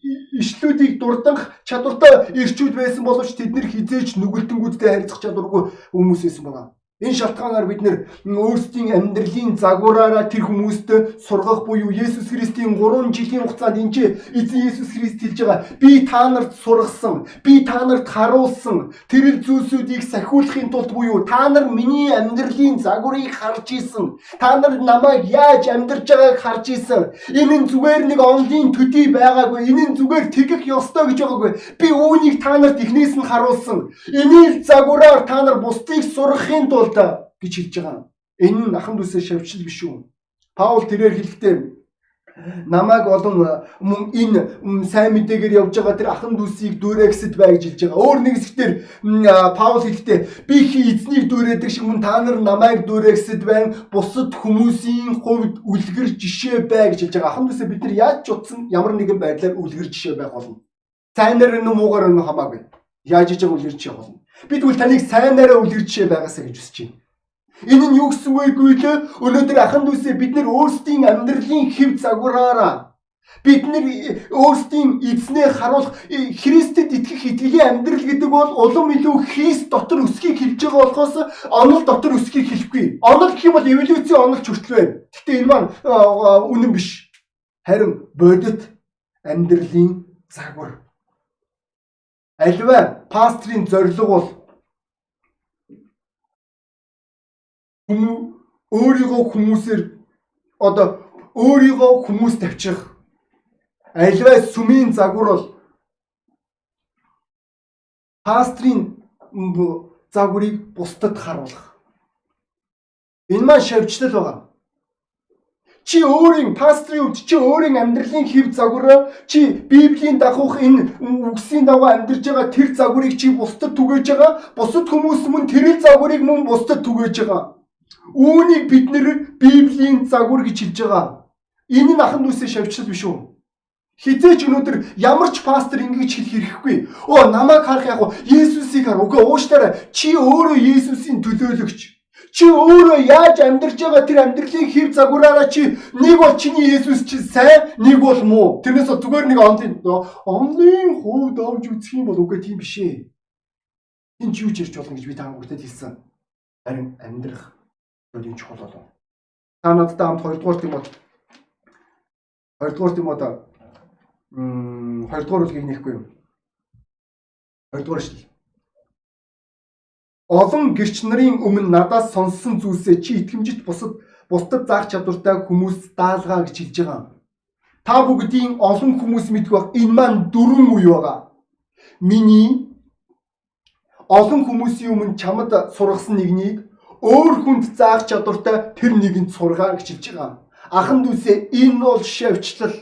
ишлүүдийг дурдах чадвартай ирчүүд байсан боловч тэд нэр хизээч нүгэлтэнгүүдтэй харилцах чадваргүй хүмүүс байсан байна. Энэ шалтгаанаар бид нэр өөрсдийн амьдралын загвараараа тэр хүмүүст сургах буюу Есүс Христийн 3 жилийн хугацаанд энэ эзэн Есүс Христ хэлж байгаа. Би та нарт сургасан, би та нарт харуулсан тэр зүйлсүүдийг сахиулахын тулд буюу та нар миний амьдралын загварыг харж исэн. Та нар намайг яаж амьдарч байгааг харж исэн. Энэ нь зүгээр нэг онлын төдий байгаагүй. Энэ нь зүгээр тэгэх ёстой гэж байгаагүй. Би үүнийг та нарт эхнээс нь харуулсан. Энийг загвараар та нар бусдыг сургахын тулд Паул гэж хэлж байгаа. Энэ нь ахын дүүсээ шавьчил биш үү? Паул тэрээр хэлэхдээ намайг олон мөн энэ сайн мэдээгээр явж байгаа тэр ахын дүүсийг дүүрэгсэд бай гэж хэлж байгаа. Өөр нэг хэсгээр Паул хэлэхдээ би хий эзнийг дүүрээдэг шиг мөн та нар намайг дүүрэгсэд байна. Бусад хүмүүсийн хувьд үлгэр жишээ бай гэж хэлж байгаа. Ахын дүүсээ бид нар яаж ч утсан ямар нэгэн байдлаар үлгэр жишээ байх болно. Сайнаар нь муугаар нь хамаагүй. Яаж иж үлгэр жишээ болно. Бид үл таныг сайнаараа үлгэр жишээ байгаасаа гэж хүсэж байна. Энэ нь юу гэсэн вэ гэвэл өнөөдөр ахын дүүсээ бид нар өөрсдийн амьдралын хэв загвараараа бид нар өөрсдийн эзнээ харуулах Христэд итгэх итгэлийн амьдрал гэдэг бол улам илүү Христ дотор өсөхийг хэлж байгаа болохоос онол дотор өсөхийг хэлэхгүй. Онол гэх юм бол эволюцийн онолч хүртэл байна. Гэхдээ энэ маань үнэн биш. Харин бодит амьдралын загвар Альва пастрийн зорилго бол өөрийгөө хүмүүсээр одоо өөрийгөө хүмүүс тавьчих. Альва сүмийн загвар бол пастрийн загварыг бусдад харуулах. Энэ маань шавьчлал байгаа. Чи өөрийн пастрын үед чи өөрийн амьдралын хэв загвараа чи Библийн дагуух энэ үгсийн дагуу амьдарч байгаа тэр загварыг чи бусдад түгээж байгаа. Бусад хүмүүс мөн тэр загварыг мөн бусдад түгээж байгаа. Үүнийг бид нэр Библийн загвар гэж хэлж байгаа. Энэ нь ахан дүүсээ шавьчлал биш үү? Хизээч өнөөдөр ямар ч пастор ингэж хэлэх хэрэггүй. Оо намайг харах яг Есүсийг хар. Үгүй ууштаараа чи өөрөө Есүсийн төлөөлөгч. Чи өөрөө яаж амьдарч байгаа тэр амьдралын хэв загвараараа чи нэг бол чиний Есүс чи сайн, нэг бол муу. Тэрнээс зүгээр нэг онлын онлын хувьд авч үзэх юм бол үгүй тийм биш ээ. Энд юу ч ярьж болно гэж би та бүхэнд хэлсэн. Харин амьдрах юм чухал болов. Та надтай хамт 2 дугаар Тимот 2 дугаар Тимот м 2 дугаар бүлгийг нэхгүй юм. 2 дугаар шил олон гэрч нарын өмнө надаас сонссон зүйлсээ чи итгэмжит бусад бусдад заах чадвартай хүмүүс даалгаа гэж хэлж байгаа. Та бүгдийн олон хүмүүс мэдэх баг энэ маань дөрвөн үе байгаа. Миний олон хүмүүсийн өмнө чамд сургасан нэгнийг өөр хүнд заах чадвартай тэр нэгэнд сургаа гэж хэлж байгаа. Ахан дүүсээ энэ бол шавьчлал.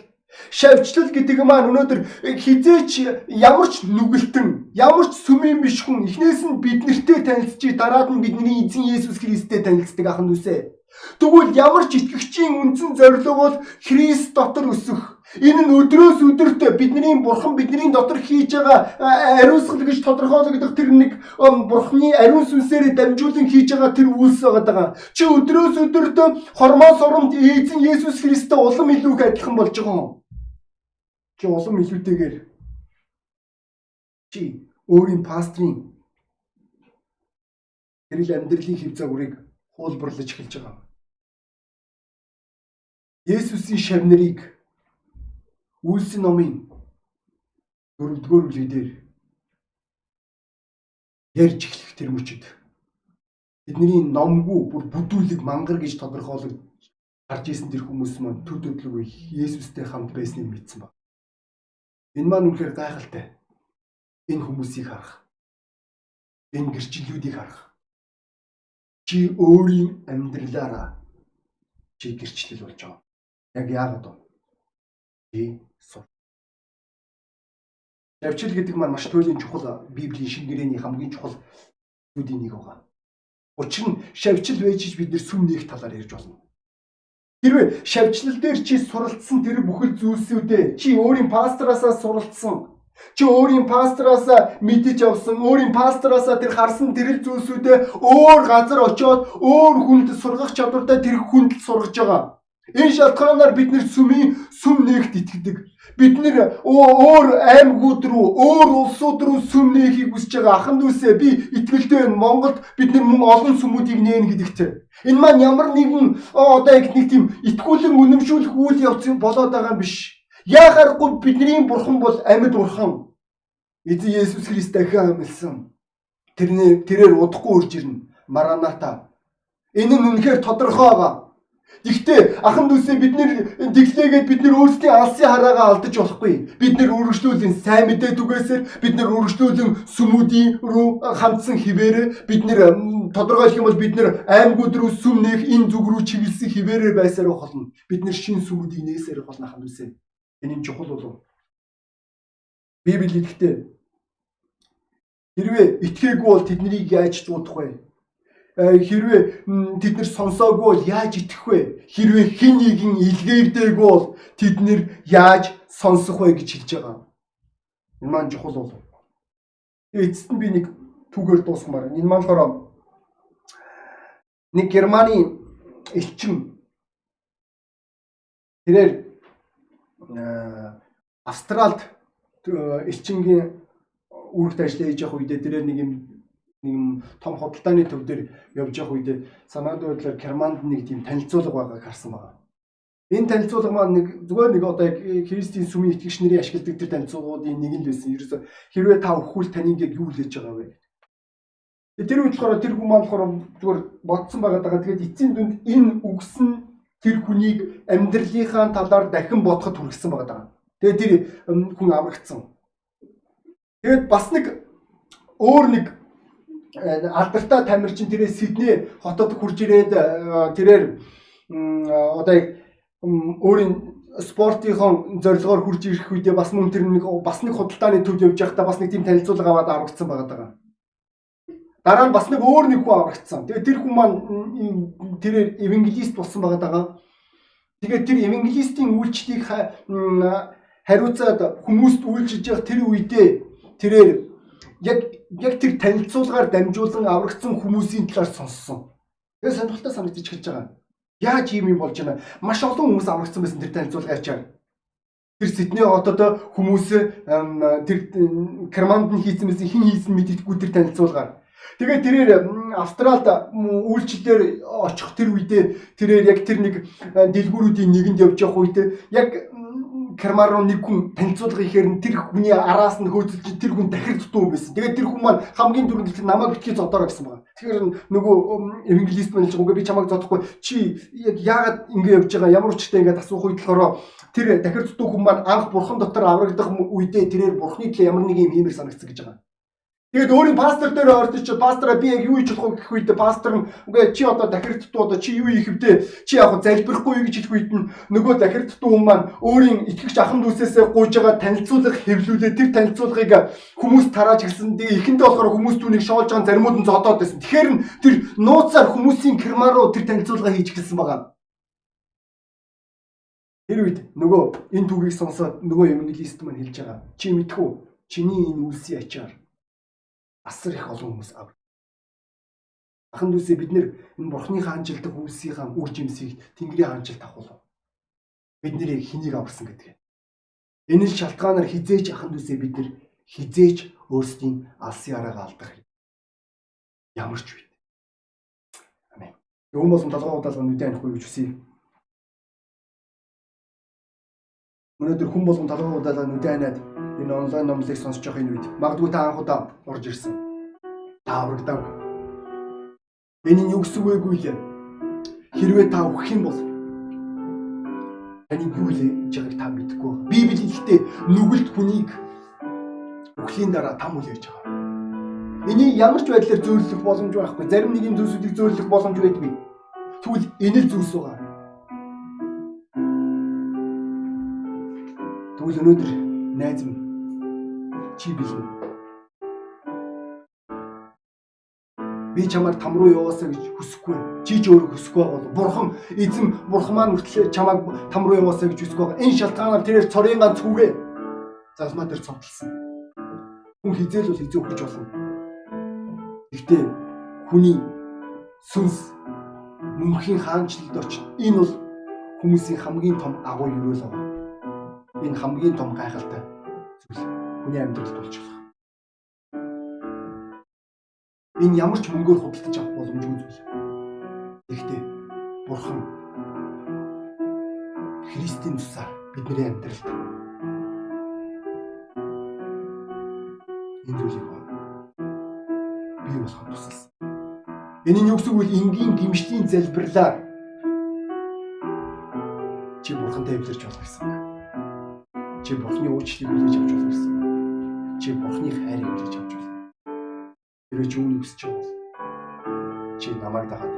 Шавьчлал гэдэг маань өнөөдөр хизээч ямар ч нүгэлтэн, ямар ч сүмийн биш хүн эхнээс нь биднэртэй танилцчих, дараад нь бидний эзэн Есүс Христтэй танилцдаг ахын үсэ. Тэгвэл ямар ч итгэгчийн үндсэн зорилго бол Христ дотор өсөх. Энэ нь өдрөөс өдөрт бидний бурхан бидний дотор хийж байгаа ариусгал гэж тодорхойлогдох тэр нэг бурханы ариун сүнсээр дамжуулан хийж байгаа тэр үйлс байгаа. Чи өдрөөс өдөрт хормоо соромд эзэн Есүс Христтэй улам илүү их адилхан болж байгаа юм чи улам илүүтэйгээр чи өөрийн пастрын тэрл амьдралын хэв загварыг хуулбарлаж эхэлж байгаа. Есүсийн шавнарыг үйлсэн номын дөрөвдүгээр бүлэгдэр ярьж эхлэх тэр мөчөд бидний номгүй бүр бүдүүлэг мангар гэж тодорхойлог гарч исэн тэр хүмүүс маань төд өдлөг Есүстэй хамт байсныг мэдсэн баг. Энэ маань үнэхээр гайхалтай. Энэ хүмүүсийг харах. Энэ гэрчлэлүүдийг харах. Чи өөрийн амьдралаараа чи гэрчлэл болж байгаа. Яг яагаад вэ? Сур. Явчил гэдэг маань маш туйлын чухал Библийн шингэрэний хамгийн чухал зүйлийн нэг байгаа. Учир нь шавьчил байж бид нэр сүм нэг талаар ярьж болно. Хэрвээ шавьчлал дээр чи суралцсан тэр бүхэл зүйлсүүдээ чи өөрийн пастораасаа суралцсан. Чи өөрийн пастораасаа мэдэж авсан, өөрийн пастораасаа тэр харсан тэрэл зүйлсүүдээ өөр газар очиод өөр хүнд сургах чадвартай тэр хүнд сургаж байгаа. Энэ шалтгаанаар бид нэр сүмийн сүм нэгт итгэдэг. Бид нэр өөр аймагуд руу, өөр улсууд руу сүм нээхийг хүсэж байгаа. Ахын дүүсээ би итгэлтэй байна. Монголд бид нэр мөн олон сүмүүдийг нээн гэдэгтэй. Энэ маань ямар нэгэн одоо яг нэг тийм итгүүлэн үнэмшүүлэх үйл явц болоод байгаа юм биш. Яахааргүй бидний бурхан бол амьд бурхан. Эзэн Есүс Христ дахин амьлсан. Тэрний тэрээр удахгүй үрж ирнэ. Мараната. Энэ нь үнэхээр тодорхой байгаа. Гэхдээ ахан дүүсээ бид нэр дэглээгээд бид нэр өөрсдийн алсын хараагаа алдаж болохгүй. Бид нэр үргэлжлүүлэн сайн мэдээ түгээсээр бид нэр үргэлжлүүлэн сүмүүдийн рүү хандсан хിവэрэ бид нэр тодорхойлох юм бол бид нэр аймагуд руу сүм нээх энэ зүг рүү чиглэсэн хിവэрэ байсаар болно. Бид нэр шин сүмүүдийг нээсээр болно ахан дүүсээ. Энэ чухал болов. Библи хэлэхдээ хэрвээ итгээгүй бол тэднийг яаж зуудах вэ? Э, хэрвээ тэд нар сонсоогүй бол яаж итгэх вэ? Хэрвээ хэн нэгэн илгээгдээгүй бол тэд нар яаж сонсох вэ гэж хэлж байгаа. Энэ маань чухал бол. Эцэст нь би нэг түүгээр дуусгамаар. Энэ маань болохоор нэг Германы элчин тэрээр Австралд элчингийн үүрэгт ажиллаж явах үедээ тэрээр нэг юм нэг юм том худалдааны төв дээр явж явах үед санаанд байдлаар Германд нэг тийм танилцуулга байгааг харсан байна. Энэ танилцуулга маань нэг зүгээр нэг одоо яг Христийн сүмийн итгэгч нарын ашигладаг тэр танилцуулгуудын нэг нь байсан. Ерөөсө хэрвээ та өхвөл таныг яг юу л хийж байгаа вэ? Тэр үед болохоор тэр хүмүүс болохоор зүгээр бодсон байгаа даа. Тэгээд эцсийн дүнд энэ үгсэн тэр хүнийг амьдралынхаа талаар дахин бодоход хүргэсэн байгаа даа. Тэгээд тэр хүн аврагдсан. Тэгээд бас нэг өөр нэг алдартай тамирчин тэрээ Сидней хотод хурж ирээд э, тэрээр одоо яг өөрийн спортынхон зорилгоор хурж ирэх үедээ бас мөн тэр нэг бас нэг худалдааны төвд явж байхдаа бас нэг тийм танилцуулга аваад аврагдсан байгаа даа. Дараа нь бас нэг өөр нэг хүн аврагдсан. Тэгээ тэр хүн маань тэрээр евангелист болсон байгаа даа. Тэгээд тэр евангелистийн үйлчлэлийг хариуцаад хүмүүст үйлчилж явах тэр үедээ тэрээр яг яг тэр танилцуулгаар дамжуулан аврагдсан хүмүүсийн талаар сонссон. Тэгээ сонирхолтой санагдаж эхэлж байгаа. Яаж ийм юм болж байна? Маш олон хүмүүс аврагдсан байсан тэр танилцуулгаар чаар. Тэр Сидней хотод хүмүүс тэр Керманд нь хийсэн байсан хин хийсэн мэддэггүй тэр танилцуулгаар. Тэгээ тэрээр Австралид үйлчлэлээр очих тэр үедээ тэрээр яг тэр нэг дэлгүүрүүдийн нэгэнд явж явах үед яг Кермар руу нэг хүн танилцуулга ихээр тэр хүний араас нь хөөцөлж тэр хүн дахир дутуу байсан. Тэгээд тэр хүн маань хамгийн түрүүнд хэлсэн намайг битгий зодороо гэсэн байна. Тэгэхээр нөгөө евангелист маань л үгүй би чамайг зодохгүй чи яг яагаад ингэ явж байгаа ямар учиртай ингээд асуух үед болохоор тэр дахир дутуу хүн маань анх бурхан дотор аврагдах үедээ тэрээр бурхны төлөө ямар нэг юм хиймэр санагдсан гэж байгаа. Тэгээд өөрийн пастор дээр ордож чи пастораа би яг юу хийж болох вэ гэх үед пастор нь үгүй чи одоо дахирдтуу одоо чи юу хийх вдэ чи яг залбирахгүй юу гэж хэлэх үед нь нөгөө дахирдтуу хүн маань өөрийн итгэгч ахын дүүсээс гуйж байгаа танилцуулга хэвлүүлээ тэр танилцуулгыг хүмүүс тарааж гисэн тэгээ ихэндээ болохоор хүмүүс түүнийг шоолж байгаа заримуд нь зодоод байсан. Тэгэхээр тэр нууцаар хүмүүсийн кермаа руу тэр танилцуулга хийж гисэн байгаа. Тэр үед нөгөө энэ түүхийг сонсоод нөгөө евангелист маань хэлж байгаа. Чи мэдхүү чиний энэ үлсийн ачаар асар их олон хүмүүс ав. Ахан дүүсээ бид нэр энэ бурхны хаанчилдаг үлсийнхаа үр жимсийг Тэнгэрийн хаанчилд авах бид нэрийг хэнийг аварсан гэдэг. Энэ л шалтгаанаар хизээч ахан дүүсээ бид нэр хизээч өөрсдийн алсын араагаа алдах ямар ч үед. Амен. Юм болсон толгой удаалга нүдэн анихгүй гэж хүсье. Өнөөдөр хүн болгон толгой удаалга нүдэн аниад энэ онлайн номлыг сонсож байгаа энэ үед магадгүй та анх удаа орж ирсэн. Та аврагдаг. Энэ нь юу гэсэн үг вэ гээ? Хэрвээ та өгөх юм бол таны юу л жагийг та мэдэхгүй. Библи хэлэхдээ нүгэлт хүнийг өглийн дараа там үл яаж байгаа. Энийг ямар ч байдлаар зөөрлөх боломж байхгүй. Зарим нэгэн зүйлсүүдийг зөөрлөх боломж байдгүй. Тэгвэл энэ л зүйлс байгаа. Тэгвэл өнөөдөр найз минь чи бэлэн. Би чамайг там руу яваасаа гэж хүсэхгүй. Чи ч өөрөө хүсэхгүй бол бурхан эзэн бурхан маань хүртэл чамайг там руу яваасаа гэж хүсэхгүй. Энэ шалтгаанаар тэрээр цорын ганц хүүгээ засмаа дээр цовдлсон. Хүн хизээл бол хизээ өгч болно. Гэхдээ хүний сүнс мөнхийн хаанчлалд очив. Энэ бол хүмүүсийн хамгийн том агуу юрэл байгаа. Энэ хамгийн том гайхалтай зүйл хүний амьдралд болж болох. Энэ ямар ч мөнгөөр худалдаж авах боломжгүй зүйл. Гэхдээ Бурхан Христийн тусаар бидний амьдралд энэ зүйлийг бий болгох тусалсан. Нь юу гэсэн үг вэ? Энгийн гимшлийн залбирлаар чи Бурхантай эвлэрч болох гэсэн. Чи Бурханы уучлалыг хүлээж авч болох гэсэн чи бурхны хайрыг хүлээж авч байна. Тэрөө чи үүнийг хүсэж байгаа бол чи намайг дагаад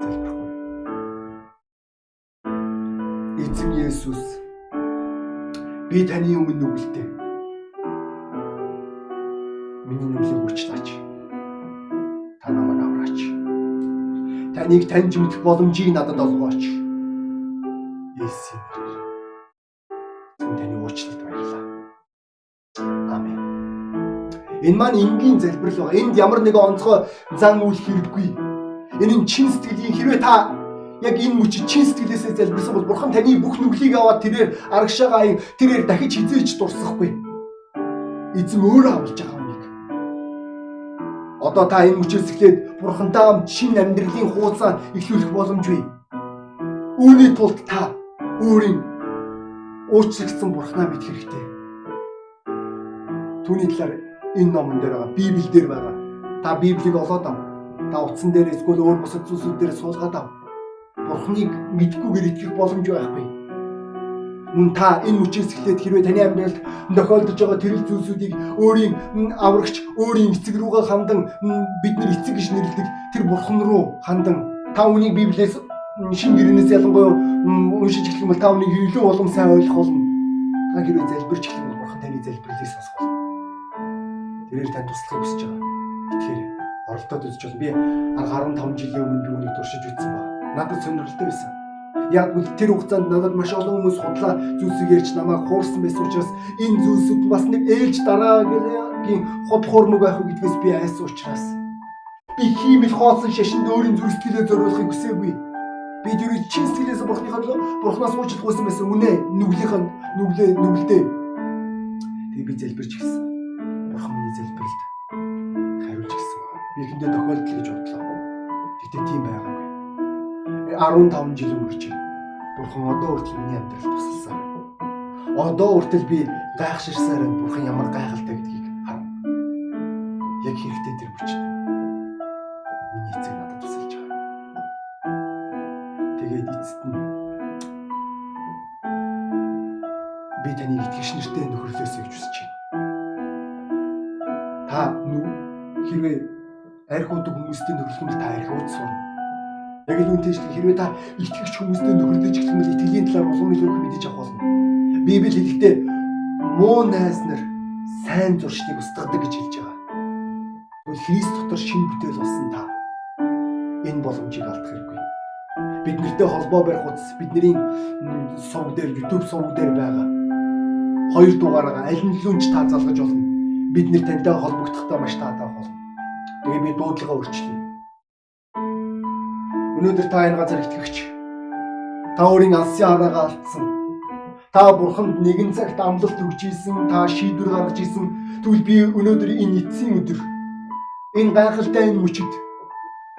залбирахгүй. Эзэн Есүс би таны өмнө нүгэлтэй. Миний нүглийг уучлаач. Та намайг авраач. Таныг таньж мэдэх боломжийг надад олгооч. Энэ маань энгийн залбирал байгаа. Энд ямар нэгэн онцгой зан үйл хэрэггүй. Энэ нь чин сэтгэлийн хэрвээ та яг энэ мөчид чин сэтгэлээсээ залбирсан бол бурхан таны бүх нүглийг аваад тэрээр арагшаагаа тэрээр дахиж хизээч дурсахгүй. Эзэн өөрөө авалж байгаа хүнийг. Одоо та энэ мөчөөс эхлээд бурхантай хамт шинэ амьдралын хуудасаа эхлүүлэх боломжгүй. Үүний тулд та өөрийн уучлагдсан бурхнаа мэдэх хэрэгтэй. Түүний талаар энэ номон дээр байгаа. Библи дээр байгаа. Та Библийг олоод ав. Та утсан дээр эсвэл өөр бусад зүйлсүүд дээр суулгаад ав. Бурхныг мэдгүйгээр итгэх боломж байхгүй. Мөн та энэ мөчөөс эхлээд хэрвээ таны амьдралд тохиолдож байгаа тэрэл зүйлсүүдийг өөрийн аврагч, өөрийн эцэг рүүгээ хандан бид нар эцэг гэж нэрлэдэг тэр бурхан руу хандан та үнийг Библиэс шин гэрнээс ялангуяа уншиж эхлэх юм бол та үнийг илүү улам сайн ойлгох болно. Та хэрвээ залбирч эхлэх бол бурхан таны залбирлыг сонсох тэрээр тань туслахыг хүсэж байгаа. Тэгэхээр оролдоод үзэж бол би 15 жилийн өмнө би үнийг туршиж үзсэн байна. Надад сонирхолтой байсан. Яг үл тэр хугацаанд надад маш олон хүмүүс худлаа зүйлсийг ярьж намайг хуурсан байсан учраас энэ зүйлсүүд бас нэг ээлж дараагийн хот хуурмаг байх гэдгээс би айсан учраас би хиймэл хоосон шашинд өөрийн зүрх сэтгэлээ зориулахыг хүсээгүй. Би тэр чин сэтгэлээс бурхныхаа бурхнаас уучлах байсан үнэ нүглийнхэн нүглээ нүглдээ. Тэгээ би залбирч гисэн ихэндээ тохиолдол гэж бодлоо. Гэтэ тийм байгаагүй. 15 жил өнгөрч байна. Бурхан одоо хүртэл миний амьдралд тусалсан. Одоо хүртэл би гайхширсаар бурхан ямар гайхалтай гэдгийг харав. Яг хэрэгтэй тэр бүчтэй. Миний эцэг надад тусалж байгаа. Тэгээд эцэст нь би таныг итгэж нэртэй нөхөрлөөсэй гэж хүсэж байна та хэрвээ архиудаг хүмүүстэй нөхөрлөх юм бол та архиуд сурна. Яг л үнтэй шүү. Хэрвээ та итгэгч хүмүүстэй нөхөрлөж эхлэх юм бол итгэлийн талаар улам илүү их мэдэж авах болно. Библи хэлэхдээ муу найз нар сайн зуршныг устгадаг гэж хэлж байгаа. Тэгвэл Христ дотор шин бүтээл болсон та энэ боломжийг алдах хэрэггүй. Бид нартэй холбоо барих утас бидний сувг дээр YouTube сувг дээр байгаа. Хоёр дугаараа аль нь лүнч та залгаж болно. Бид нэр тантай холбогдохдоо маш таатай болно. Тэгээ би дуудлагаа өөрчлөе. Өнөөдөр та энэ газар итгэгч. Та өөрийн алсын хараагаа алдсан. Та бурханд нэгэн цагт амлалт өгч ийсэн, та шийдвэр гаргаж ийсэн. Тэгвэл би өнөөдөр энэ эцсийн өдөр энэ гайхалтай энэ мөчөд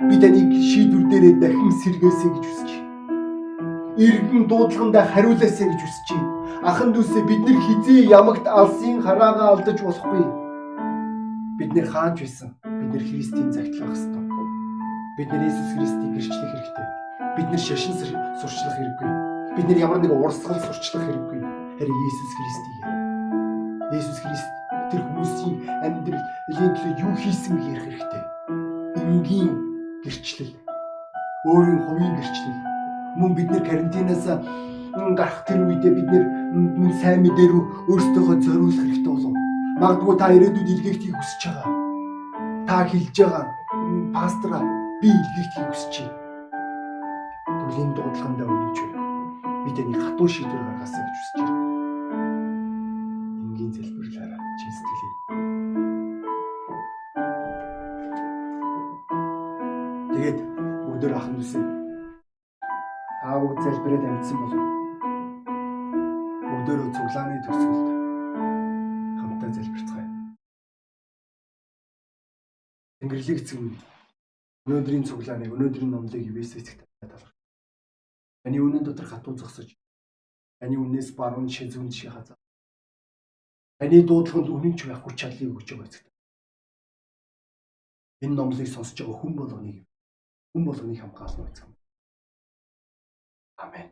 би таныг шийдвэр дээрээ дахин сэргээсэй гэж хүсэж байна. Иргэн дуудлагандаа хариулаасай гэж хүсэж байна. Ахан дүүсээ бид нар хизээ ямагт алсын хараагаа алдаж болохгүй. Бид нэр хааж байсан. Бид нэр Христийн загтлах ёстой. Бид нэр Иесус Христийг гэрчлэх хэрэгтэй. Бид нэр шашин сурчлах хэрэггүй. Бид нэр ямар нэг урсгал сурчлах хэрэггүй. Харин Иесус Христийг. Иесус Христ тэр хүмүүсийн амьдралын төлөө юу хийсэн гэж ярих хэрэгтэй. Энгийн гэрчлэл. Өөрийн хувийн гэрчлэл. Мөн бид нэр карантинаас гарах тэр үедээ бид нэр сайн мэдээ рүү өөрсдөө зориулах хэрэгтэй болов. Магадгүй та ирээдүйд илгээхийг хүсэж байгаа. Та хэлж байгаа пастраа би илгээхийг хүсэж байна. Тэгвэл энэ дуудлагандаа үнэнч бай. Би таны хатуу шийдвэр гаргасаа гэж хүсэж байна. Энгийн залбирлаараа чи сэтгэлээ. Тэгээд бүгдээр ахын дүүсэн. Та бүгд залбираад амжсан болов. Бүгдөө цуглааны төсөлд Тэнгэрлэг минь өнөөдрийн цуглааныг өнөөдрийн номлыг ивээс эцэгт талах. Таны үнэн дотор хатуу зогсож таны үнээс баруун ши зүүн ши хазаа. Таны дуудлаганд үнэн ч байх хүч чадлыг өгч байгаа эцэгт. Энэ номлыг сонсож байгаа хүн болгоныг хүн болгоныг хамгаална эцэг. Амен.